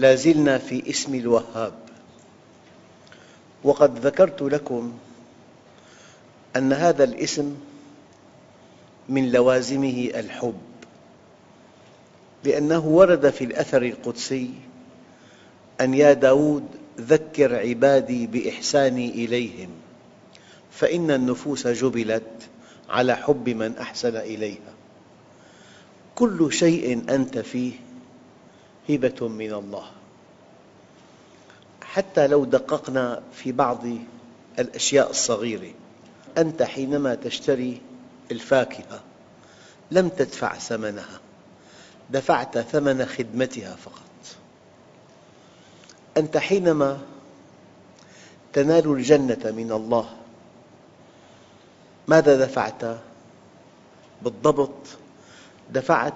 لا زلنا في اسم الوهاب. وقد ذكرت لكم أن هذا الاسم من لوازمه الحب لأنه ورد في الأثر القدسي أن يا داود ذكر عبادي بإحساني إليهم فإن النفوس جبلت على حب من أحسن إليها. كل شيء أنت فيه هبة من الله حتى لو دققنا في بعض الأشياء الصغيرة أنت حينما تشتري الفاكهة لم تدفع ثمنها دفعت ثمن خدمتها فقط أنت حينما تنال الجنة من الله ماذا دفعت؟ بالضبط دفعت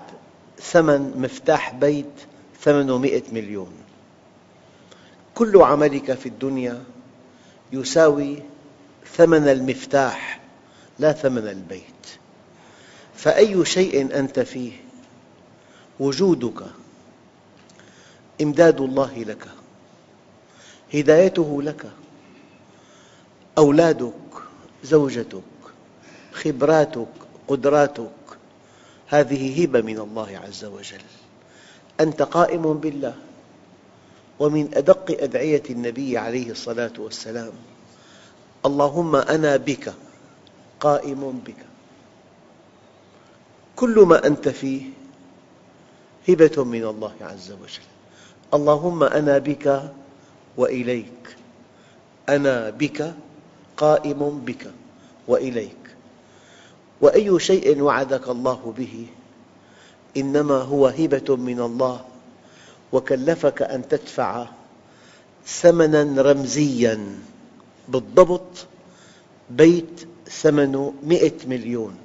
ثمن مفتاح بيت ثمنمئة مليون. كل عملك في الدنيا يساوي ثمن المفتاح لا ثمن البيت. فأي شيء أنت فيه وجودك إمداد الله لك هدايته لك أولادك زوجتك خبراتك قدراتك هذه هبة من الله عز وجل. أنت قائم بالله. ومن أدق أدعية النبي عليه الصلاة والسلام اللهم أنا بك قائم بك. كل ما أنت فيه هبة من الله عز وجل. اللهم أنا بك وإليك. أنا بك قائم بك وإليك. وأي شيء وعدك الله به إنما هو هبة من الله وكلفك أن تدفع ثمناً رمزياً بالضبط بيت ثمنه مئة مليون.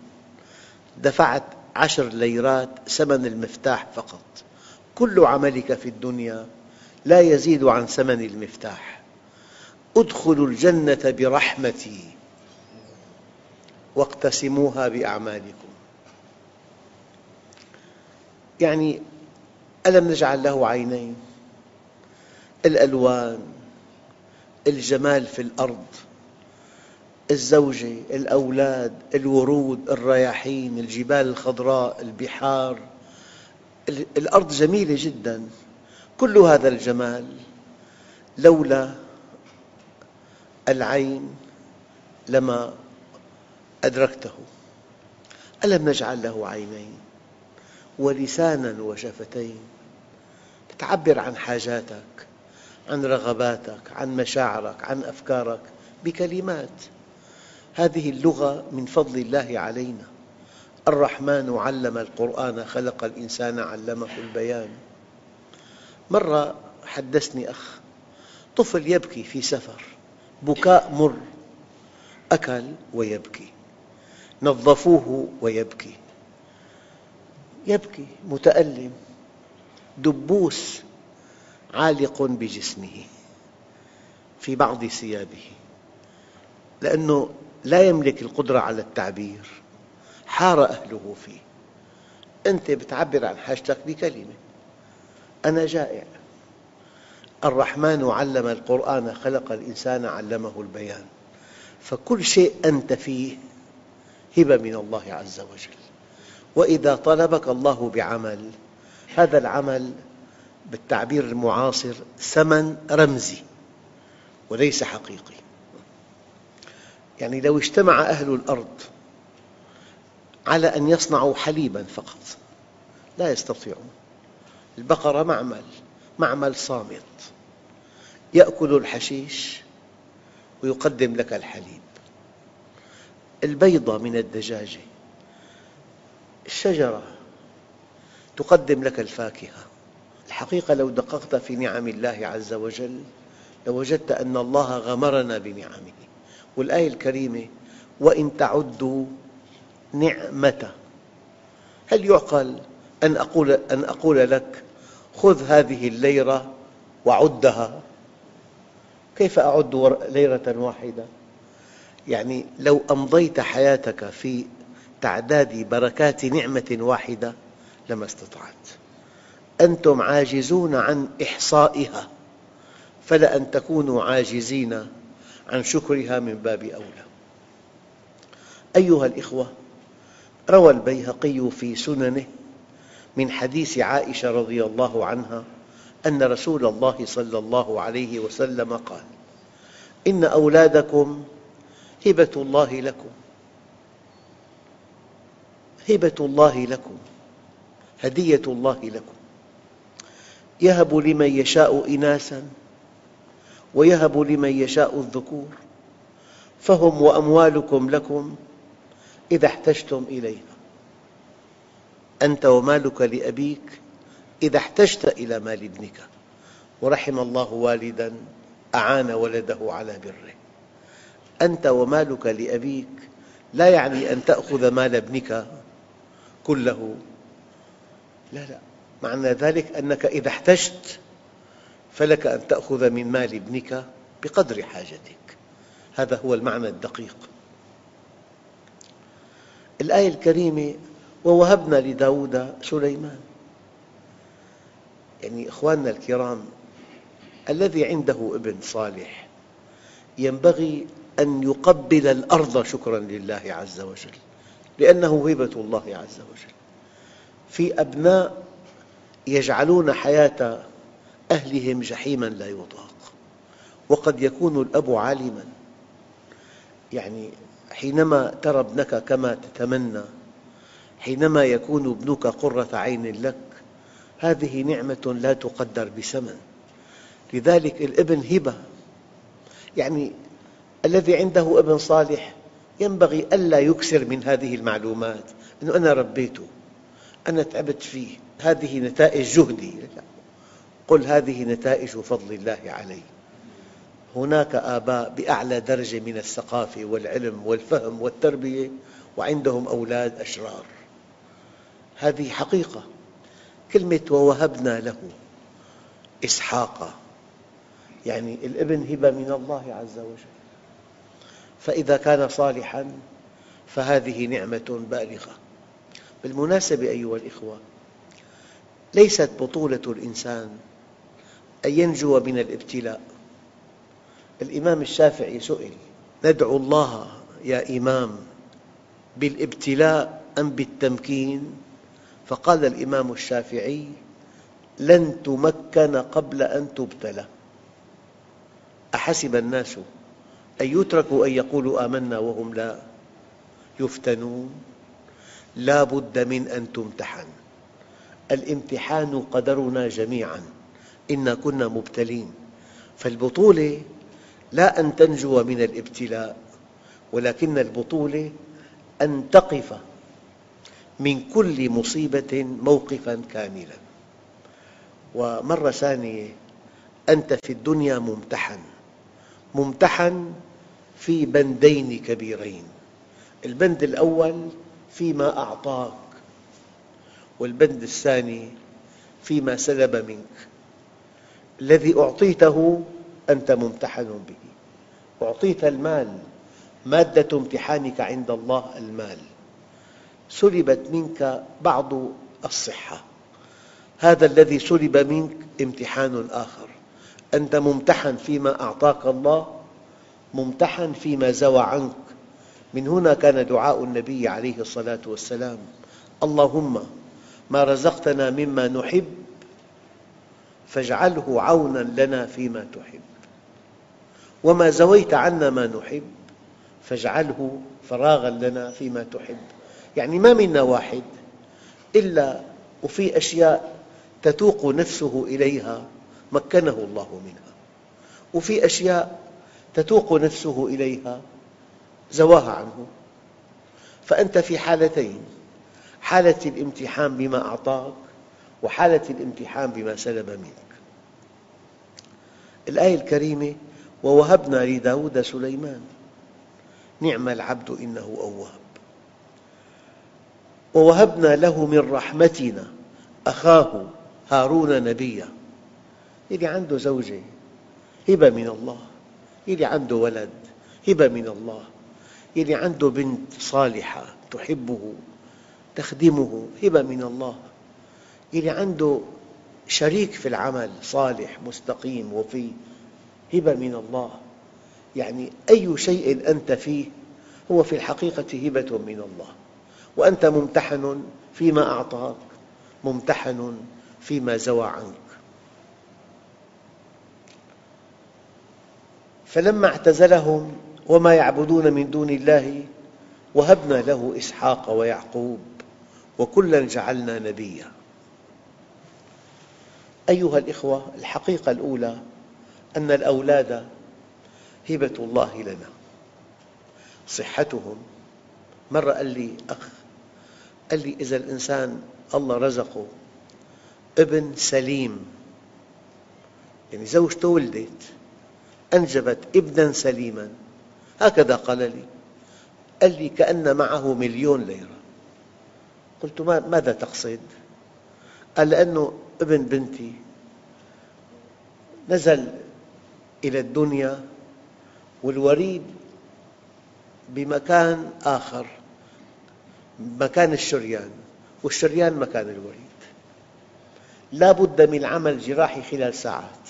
دفعت عشر ليرات ثمن المفتاح فقط. كل عملك في الدنيا لا يزيد عن ثمن المفتاح. ادخلوا الجنة برحمتي واقتسموها بأعمالكم. يعني ألم نجعل له عينين؟ الألوان الجمال في الأرض الزوجة الأولاد الورود الرياحين الجبال الخضراء البحار. الأرض جميلة جدا. كل هذا الجمال لولا العين لما أدركته. ألم نجعل له عينين؟ ولسانا وشفتين. تعبر عن حاجاتك عن رغباتك عن مشاعرك عن أفكارك بكلمات. هذه اللغة من فضل الله علينا. الرحمن علم القرآن خلق الإنسان علمه البيان. مرة حدثني أخ طفل يبكي في سفر بكاء مر أكل ويبكي نظفوه ويبكي. يبكي متألم دبوس عالق بجسمه في بعض ثيابه لأنه لا يملك القدرة على التعبير حار أهله فيه. أنت تعبر عن حاجتك بكلمة. أنا جائع. الرحمن علم القرآن خلق الإنسان علمه البيان. فكل شيء أنت فيه هبة من الله عز وجل. وإذا طلبك الله بعمل. هذا العمل بالتعبير المعاصر ثمن رمزي وليس حقيقي. يعني لو اجتمع أهل الأرض على أن يصنعوا حليباً فقط لا يستطيعون. البقرة معمل معمل صامت. يأكل الحشيش ويقدم لك الحليب. البيضة من الدجاجة الشجرة تقدم لك الفاكهة. الحقيقة لو دققت في نعم الله عز وجل لوجدت أن الله غمرنا بنعمه. والآية الكريمة وإن تعدوا نعمة. هل يعقل أن أقول, أن أقول لك خذ هذه الليرة وعدها؟ كيف أعد ليرة واحدة؟ يعني لو أمضيت حياتك في تعداد بركات نعمة واحدة لما استطعت. أنتم عاجزون عن إحصائها فلأن تكونوا عاجزين عن شكرها من باب أولى. أيها الأخوة روى البيهقي في سننه من حديث عائشة رضي الله عنها أن رسول الله صلى الله عليه وسلم قال إن أولادكم هبة الله لكم. هبة الله لكم هدية الله لكم. يهب لمن يشاء إناثا ويهب لمن يشاء الذكور فهم وأموالكم لكم إذا احتجتم إليها. أنت ومالك لأبيك إذا احتجت إلى مال ابنك. ورحم الله والداً أعان ولده على بره. أنت ومالك لأبيك لا يعني أن تأخذ مال ابنك كله لا لا معنى ذلك أنك إذا احتجت فلك أن تأخذ من مال ابنك بقدر حاجتك. هذا هو المعنى الدقيق. الآية الكريمة ووهبنا لداود سليمان. يعني إخواننا الكرام الذي عنده ابن صالح ينبغي أن يقبل الأرض شكراً لله عز وجل. لأنه هبة الله عز وجل. في أبناء يجعلون حياة أهلهم جحيماً لا يطاق. وقد يكون الأب عالماً. يعني حينما ترى ابنك كما تتمنى حينما يكون ابنك قرة عين لك هذه نعمة لا تقدر بثمن. لذلك الابن هبة. يعني الذي عنده ابن صالح ينبغي ألا يكثر من هذه المعلومات. أنه أنا ربيته. أنا تعبت فيه. هذه نتائج جهدي. قل هذه نتائج فضل الله علي. هناك آباء بأعلى درجة من الثقافة والعلم والفهم والتربية وعندهم أولاد أشرار. هذه حقيقة. كلمة ووهبنا له إسحاق. يعني الابن هبة من الله عز وجل. فإذا كان صالحاً فهذه نعمة بالغة. بالمناسبة أيها الأخوة ليست بطولة الإنسان أن ينجو من الابتلاء. الإمام الشافعي سئل ندعو الله يا إمام بالابتلاء أم بالتمكين؟ فقال الإمام الشافعي لن تمكن قبل أن تبتلى. أحسب الناس أن يتركوا أن يقولوا آمنا وهم لا يفتنون. لا بد من أن تمتحن. الامتحان قدرنا جميعاً. إنا كنا مبتلين. فالبطولة لا أن تنجو من الابتلاء ولكن البطولة أن تقف من كل مصيبة موقفاً كاملاً. ومرة ثانية أنت في الدنيا ممتحن. ممتحن في بندين كبيرين. البند الأول فيما أعطاك والبند الثاني فيما سلب منك. الذي أعطيته أنت ممتحن به. أعطيت المال مادة امتحانك عند الله المال. سلبت منك بعض الصحة. هذا الذي سلب منك امتحان آخر. أنت ممتحن فيما أعطاك الله ممتحن فيما زوى عنك. من هنا كان دعاء النبي عليه الصلاة والسلام. اللهم ما رزقتنا مما نحب فاجعله عونا لنا فيما تحب. وما زويت عنا ما نحب فاجعله فراغا لنا فيما تحب. يعني ما منا واحد إلا وفي أشياء تتوق نفسه إليها مكنه الله منها. وفي أشياء تتوق نفسه إليها زواها عنه. فأنت في حالتين حالة الامتحان بما أعطاك وحالة الامتحان بما سلب منك. الآية الكريمة ووهبنا لداود سليمان. نعم العبد إنه أواب ووهبنا له من رحمتنا أخاه هارون نبيا. اللي عنده زوجة هبة من الله. اللي عنده ولد هبة من الله. اللي عنده بنت صالحة تحبه تخدمه هبة من الله. اللي عنده شريك في العمل صالح مستقيم وفي هبة من الله. يعني أي شيء أنت فيه هو في الحقيقة هبة من الله. وأنت ممتحن فيما أعطاك ممتحن فيما زوى عنك. فلما اعتزلهم وما يعبدون من دون الله وهبنا له إسحاق ويعقوب وكلا جعلنا نبيا. أيها الأخوة الحقيقة الأولى أن الأولاد هبة الله لنا. صحتهم. مرة قال لي أخ قال لي إذا الإنسان الله رزقه ابن سليم يعني زوجته ولدت. أنجبت ابنا سليما. هكذا قال لي. قال لي كأن معه مليون ليرة. قلت ماذا تقصد؟ قال لأنه ابن بنتي. نزل إلى الدنيا والوريد بمكان آخر مكان الشريان والشريان مكان الوريد. لا بد من عمل جراحي خلال ساعات.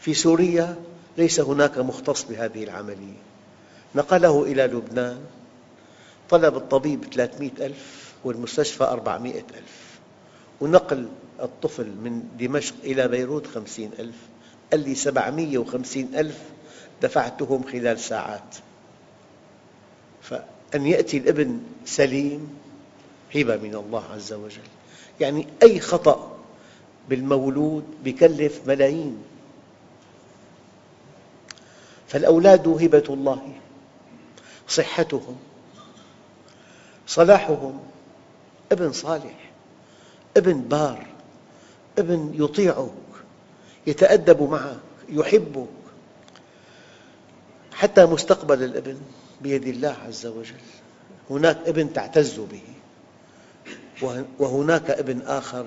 في سوريا ليس هناك مختص بهذه العملية. نقله إلى لبنان. طلب الطبيب 300 ألف والمستشفى 400 ألف. ونقل الطفل من دمشق إلى بيروت 50 ألف. قال لي 750 ألف دفعتهم خلال ساعات. فأن يأتي الابن سليم هبة من الله عز وجل. يعني أي خطأ بالمولود يكلف ملايين. فالأولاد هبة الله صحتهم صلاحهم. ابن صالح ابن بار ابن يطيعك يتأدب معك يحبك حتى مستقبل الابن بيد الله عز وجل. هناك ابن تعتز به وهناك ابن آخر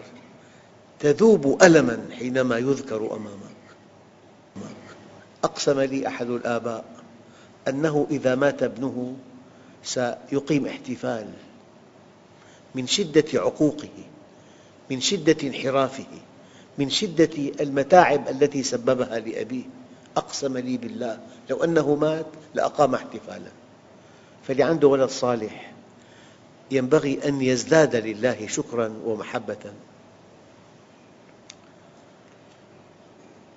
تذوب ألماً حينما يذكر أمامك. أقسم لي أحد الآباء أنه إذا مات ابنه سيقيم احتفال من شدة عقوقه من شدة انحرافه من شدة المتاعب التي سببها لأبيه. أقسم لي بالله لو أنه مات لأقام احتفالا. فاللي عنده ولد صالح. ينبغي أن يزداد لله شكرا ومحبة.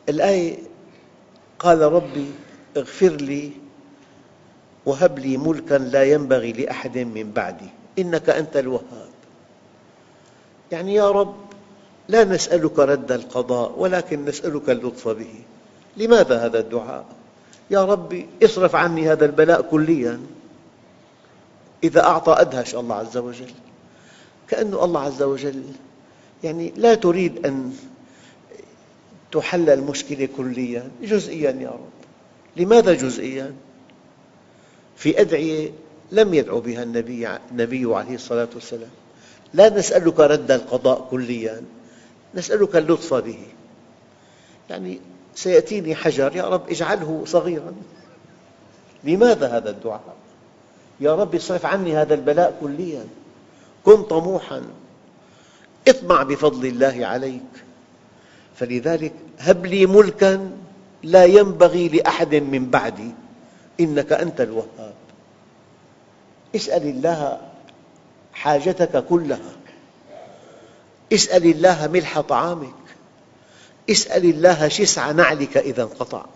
الآية قال ربي اغفر لي وهب لي ملكا لا ينبغي لأحد من بعدي. إنك أنت الوهاب. يعني يا رب لا نسألك رد القضاء ولكن نسألك اللطف به. لماذا هذا الدعاء؟ يا ربي اصرف عني هذا البلاء كلياً. إذا أعطى أدهش الله عز وجل. كأن الله عز وجل يعني لا تريد أن تحل المشكلة كلياً. جزئياً يا رب. لماذا جزئياً؟ في أدعية لم يدعو بها النبي, النبي عليه الصلاة والسلام. لا نسألك رد القضاء كلياً نسألك اللطف به. يعني سيأتيني حجر يا رب اجعله صغيراً. لماذا هذا الدعاء؟ يا رب اصرف عني هذا البلاء كلياً. كن طموحاً. اطمع بفضل الله عليك. فلذلك هب لي ملكاً لا ينبغي لأحد من بعدي. إنك أنت الوهاب. اسأل الله حاجتك كلها. اسأل الله ملح طعامك. اسأل الله شسع نعلك إذا انقطع.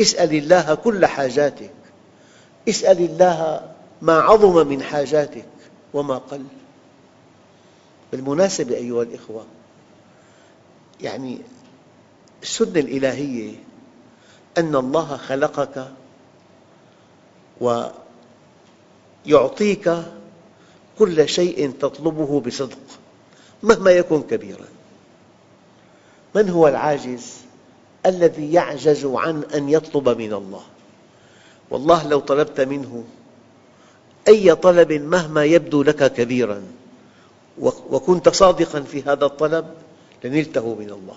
اسأل الله كل حاجاتك. اسأل الله ما عظم من حاجاتك وما قل. بالمناسبة أيها الأخوة يعني السنة الإلهية أن الله خلقك ويعطيك كل شيء تطلبه بصدق مهما يكن كبيراً من هو العاجز؟ الذي يعجز عن أن يطلب من الله والله لو طلبت منه أي طلب مهما يبدو لك كبيراً وكنت صادقاً في هذا الطلب لنلته من الله.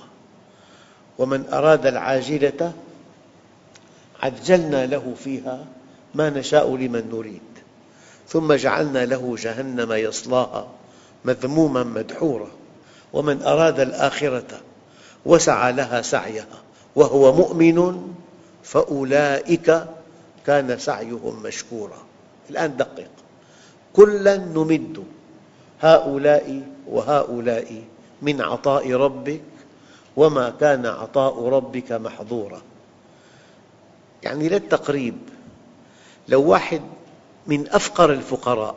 ومن أراد العاجلة عجلنا له فيها ما نشاء لمن نريد. ثم جعلنا له جهنم يصلاها مذموما مدحورا. ومن أراد الآخرة وسعى لها سعيها وهو مؤمن فأولئك كان سعيهم مشكورا. الآن دقق. كلا نمد هؤلاء وهؤلاء من عطاء ربك وما كان عطاء ربك محظورا. يعني للتقريب لو واحد من أفقر الفقراء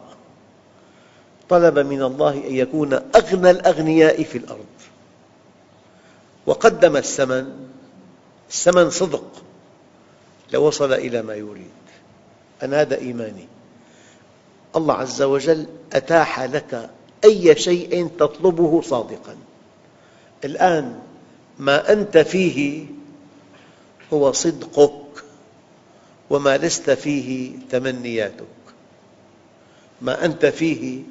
طلب من الله أن يكون أغنى الأغنياء في الأرض وقدم الثمن الثمن صدق لوصل إلى ما يريد. أنا هذا إيماني. الله عز وجل أتاح لك أي شيء تطلبه صادقاً. الآن ما أنت فيه هو صدقك وما لست فيه تمنياتك. ما أنت فيه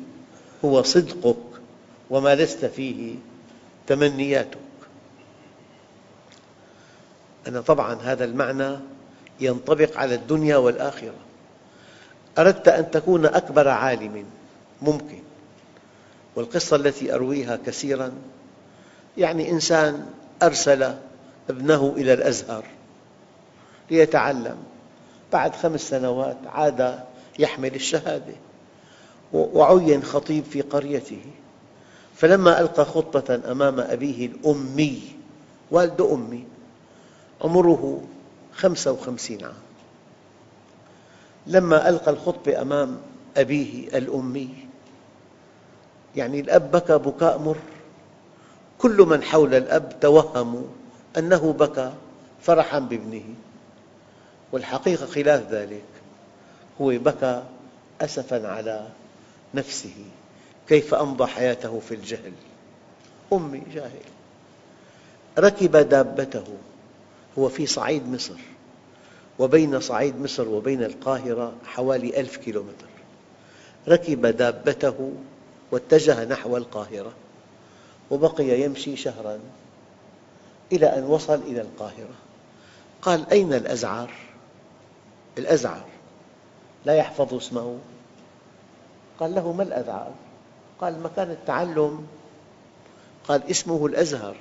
هو صدقك وما لست فيه تمنياتك. أن طبعا هذا المعنى ينطبق على الدنيا والآخرة. أردت أن تكون أكبر عالم ممكن. والقصة التي أرويها كثيراً يعني إنسان أرسل ابنه إلى الأزهر ليتعلم. بعد خمس سنوات عاد يحمل الشهادة وعين خطيب في قريته. فلما ألقى خطبة أمام أبيه الأمي والد أمي عمره خمسة وخمسين عام. لما ألقى الخطبة أمام أبيه الأمي يعني الأب بكى بكاء مر. كل من حول الأب توهموا أنه بكى فرحاً بابنه. والحقيقة خلاف ذلك. هو بكى أسفاً على نفسه. كيف أمضى حياته في الجهل. أمي جاهل. ركب دابته. هو في صعيد مصر. وبين صعيد مصر وبين القاهرة حوالي ألف كيلومتر. ركب دابته. واتجه نحو القاهرة وبقي يمشي شهراً إلى أن وصل إلى القاهرة. قال أين الأزعر؟ الأزعر لا يحفظ اسمه. قال له ما الأزعر؟ قال مكان التعلم. قال اسمه الأزهر.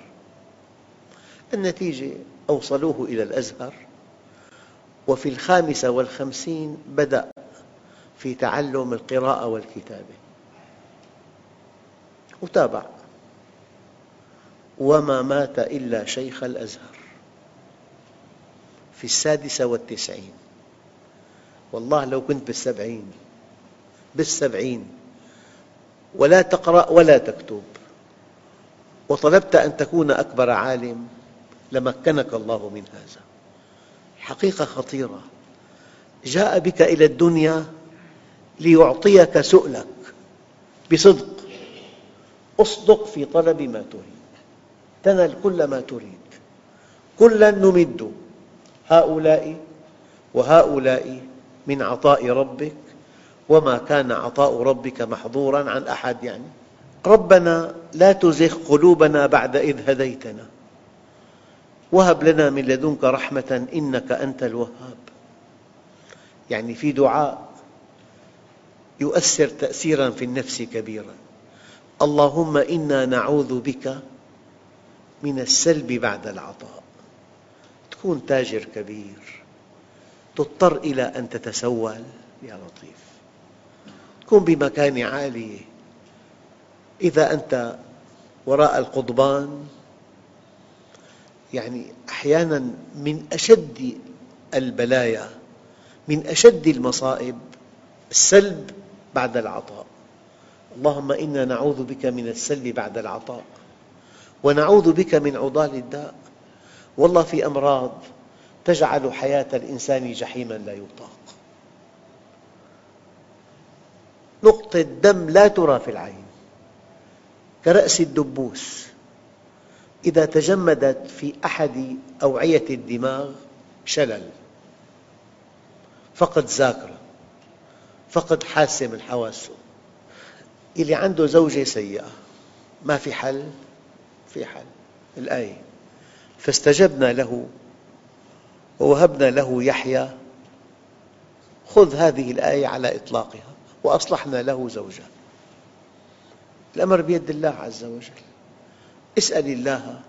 النتيجة أوصلوه إلى الأزهر. وفي الخامسة والخمسين بدأ في تعلم القراءة والكتابة. وتابع. وما مات إلا شيخ الأزهر في السادسة والتسعين. والله لو كنت بالسبعين بالسبعين. ولا تقرأ ولا تكتب. وطلبت أن تكون أكبر عالم لمكنك الله من هذا. حقيقة خطيرة. جاء بك إلى الدنيا ليعطيك سؤلك بصدق. أصدق في طلب ما تريد. تنل كل ما تريد. كلا نمد هؤلاء وهؤلاء من عطاء ربك وما كان عطاء ربك محظوراً عن أحد يعني. ربنا لا تزغ قلوبنا بعد إذ هديتنا. وهب لنا من لدنك رحمة إنك أنت الوهاب. يعني في دعاء يؤثر تأثيراً في النفس كبيراً. اللهم إنا نعوذ بك من السلب بعد العطاء. تكون تاجر كبير. تضطر إلى أن تتسول يا لطيف. تكون بمكانة عالية إذا أنت وراء القضبان يعني أحياناً من أشد البلايا من أشد المصائب السلب بعد العطاء. اللهم إنا نعوذ بك من السلب بعد العطاء ونعوذ بك من عضال الداء. والله في أمراض تجعل حياة الإنسان جحيماً لا يطاق. نقطة دم لا ترى في العين كرأس الدبوس. إذا تجمدت في أحد أوعية الدماغ شلل فقد ذاكرة فقد حاسة من حواسه اللي عنده زوجة سيئة. ما في حل؟ في حل. الآية. فاستجبنا له ووهبنا له يحيى. خذ هذه الآية على إطلاقها. وأصلحنا له زوجه. الأمر بيد الله عز وجل. اسأل الله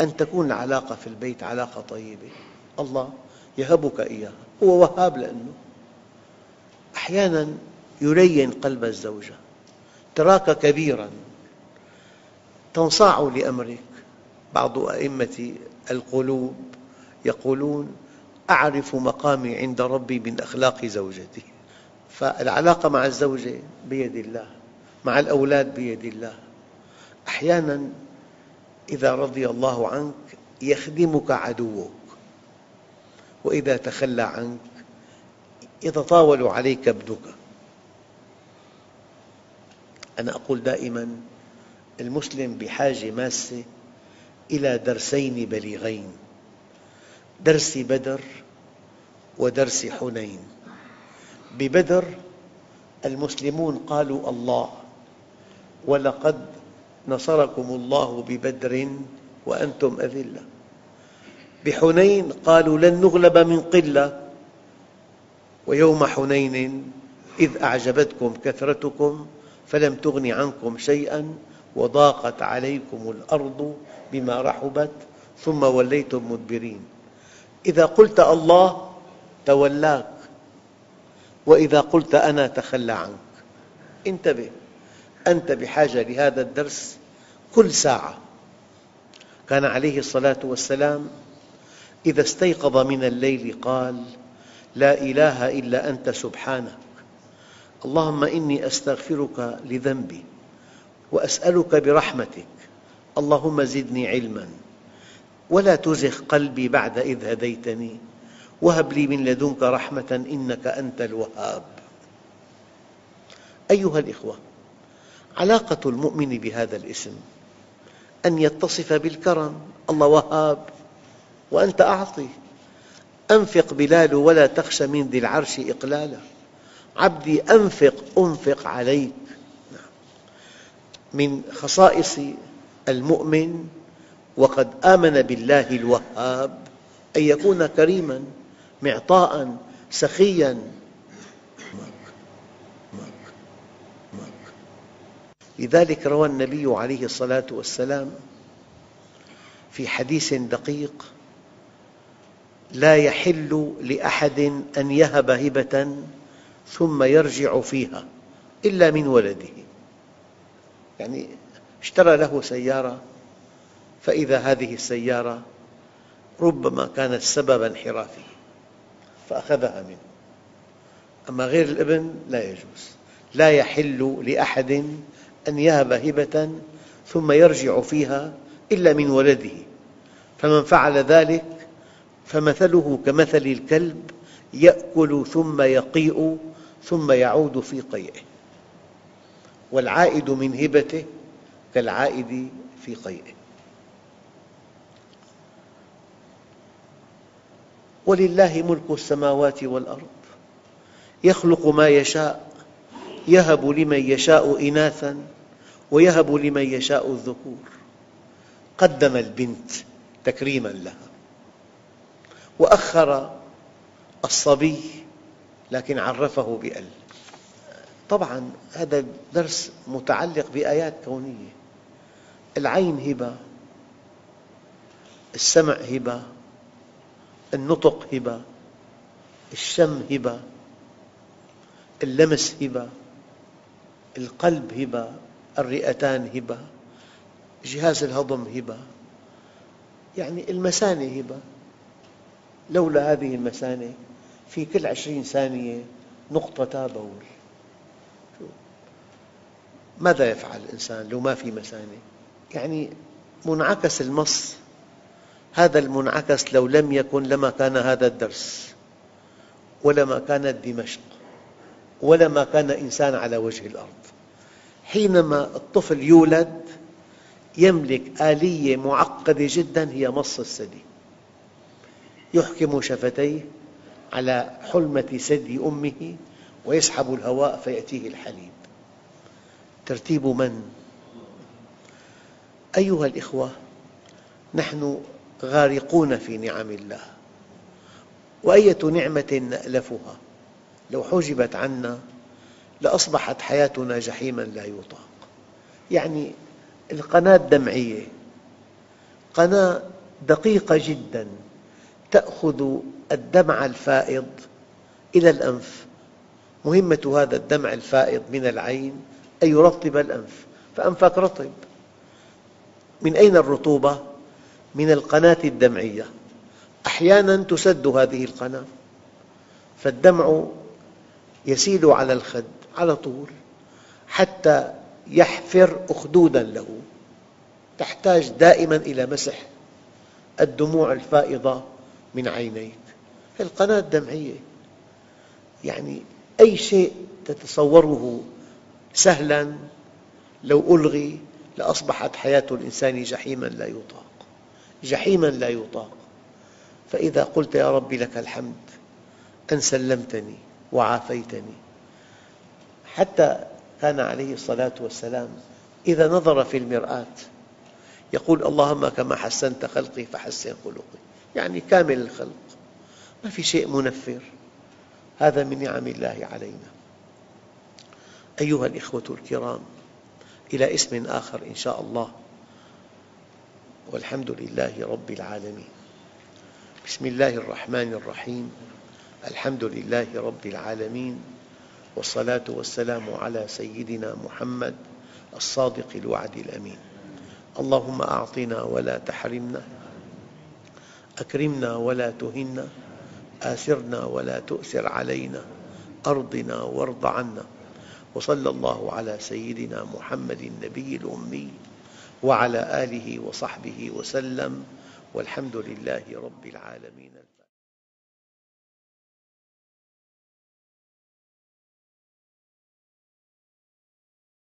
أن تكون العلاقة في البيت علاقة طيبة. الله يهبك إياها. هو وهاب لأنه أحياناً يلين قلب الزوجة. تراك كبيراً. تنصاع لأمرك. بعض أئمة القلوب يقولون أعرف مقامي عند ربي من أخلاق زوجتي. فالعلاقة مع الزوجة بيد الله مع الأولاد بيد الله. أحياناً إذا رضي الله عنك يخدمك عدوك. وإذا تخلى عنك يتطاول عليك ابنك. أنا أقول دائماً المسلم بحاجة ماسة إلى درسين بليغين درس بدر ودرس حنين. ببدر المسلمون قالوا الله ولقد نصركم الله ببدر وأنتم أذلة. بحنين قالوا لن نغلب من قلة. ويوم حنين إذ أعجبتكم كثرتكم فلم تغن عنكم شيئاً وضاقت عليكم الأرض بما رحبت ثم وليتم مدبرين. إذا قلت الله تولاك وإذا قلت أنا تخلى عنك. انتبه أنت بحاجة لهذا الدرس كل ساعة. كان عليه الصلاة والسلام إذا استيقظ من الليل قال لا إله إلا أنت سبحانك اللهم إني أستغفرك لذنبي وأسألك برحمتك. اللهم زدني علماً. ولا تزغ قلبي بعد إذ هديتني. وهب لي من لدنك رحمة إنك أنت الوهاب. أيها الأخوة علاقة المؤمن بهذا الاسم أن يتصف بالكرم الله وهاب وأنت أعطي. أنفق بلال ولا تخش من ذي العرش إقلالا. عبدي أنفق أنفق عليك. من خصائص المؤمن وقد آمن بالله الوهاب أن يكون كريماً معطاء سخياً. لذلك روى النبي عليه الصلاة والسلام في حديث دقيق لا يحل لأحد أن يهب هبة ثم يرجع فيها إلا من ولده. يعني اشترى له سيارة فإذا هذه السيارة ربما كانت سبب انحرافه فأخذها منه. أما غير الإبن لا يجوز لا يحل لأحد أن يهب هبة ثم يرجع فيها إلا من ولده. فمن فعل ذلك فمثله كمثل الكلب يأكل ثم يقيء ثم يعود في قيئه. والعائد من هبته كالعائد في قيئه. ولله ملك السماوات والأرض. يخلق ما يشاء يهب لمن يشاء إناثاً ويهب لمن يشاء الذكور. قدم البنت تكريماً لها. وأخر الصبي لكن عرفه بأل. طبعاً هذا درس متعلق بآيات كونية. العين هبة السمع هبة النطق هبة الشم هبة اللمس هبة القلب هبة الرئتان هبة جهاز الهضم هبة. يعني المثانة هبة. لولا هذه المثانة في كل عشرين ثانية نقطة بول ماذا يفعل الإنسان لو ما في مثانة؟ يعني منعكس المص. هذا المنعكس لو لم يكن لما كان هذا الدرس ولما كانت دمشق ولما كان إنسان على وجه الأرض. حينما الطفل يولد يملك آلية معقدة جدا هي مص الثدي. يحكم شفتيه على حلمة ثدي أمه ويسحب الهواء فيأتيه الحليب. ترتيب من؟ أيها الأخوة نحن غارقون في نعم الله. وأية نعمة نألفها؟ لو حجبت عنا لأصبحت حياتنا جحيما لا يطاق. يعني القناة الدمعية قناة دقيقة جدا. تأخذ الدمع الفائض إلى الأنف. مهمة هذا الدمع الفائض من العين أن يرطب الأنف. فأنفك رطب. من أين الرطوبة؟ من القناة الدمعية. أحيانا تسد هذه القناة. فالدمع يسيل على الخد على طول حتى يحفر أخدودا له. تحتاج دائما إلى مسح الدموع الفائضة من عينيك. القناة الدمعية. يعني أي شيء تتصوره سهلا لو ألغي لأصبحت حياة الإنسان جحيما لا يطاق. جحيما لا يطاق. فإذا قلت يا رب لك الحمد أن سلمتني وعافيتني. حتى كان عليه الصلاة والسلام إذا نظر في المرآة يقول اللهم كما حسنت خلقي فحسن خلقي. يعني كامل الخلق. ما في شيء منفر. هذا من نعم الله علينا. أيها الأخوة الكرام إلى اسم آخر إن شاء الله. والحمد لله رب العالمين. بسم الله الرحمن الرحيم. الحمد لله رب العالمين. والصلاة والسلام على سيدنا محمد الصادق الوعد الأمين. اللهم أعطنا ولا تحرمنا. أكرمنا ولا تهنا آثرنا ولا تؤثر علينا أرضنا وارض عنا. وصلى الله على سيدنا محمد النبي الأمي وعلى آله وصحبه وسلم والحمد لله رب العالمين.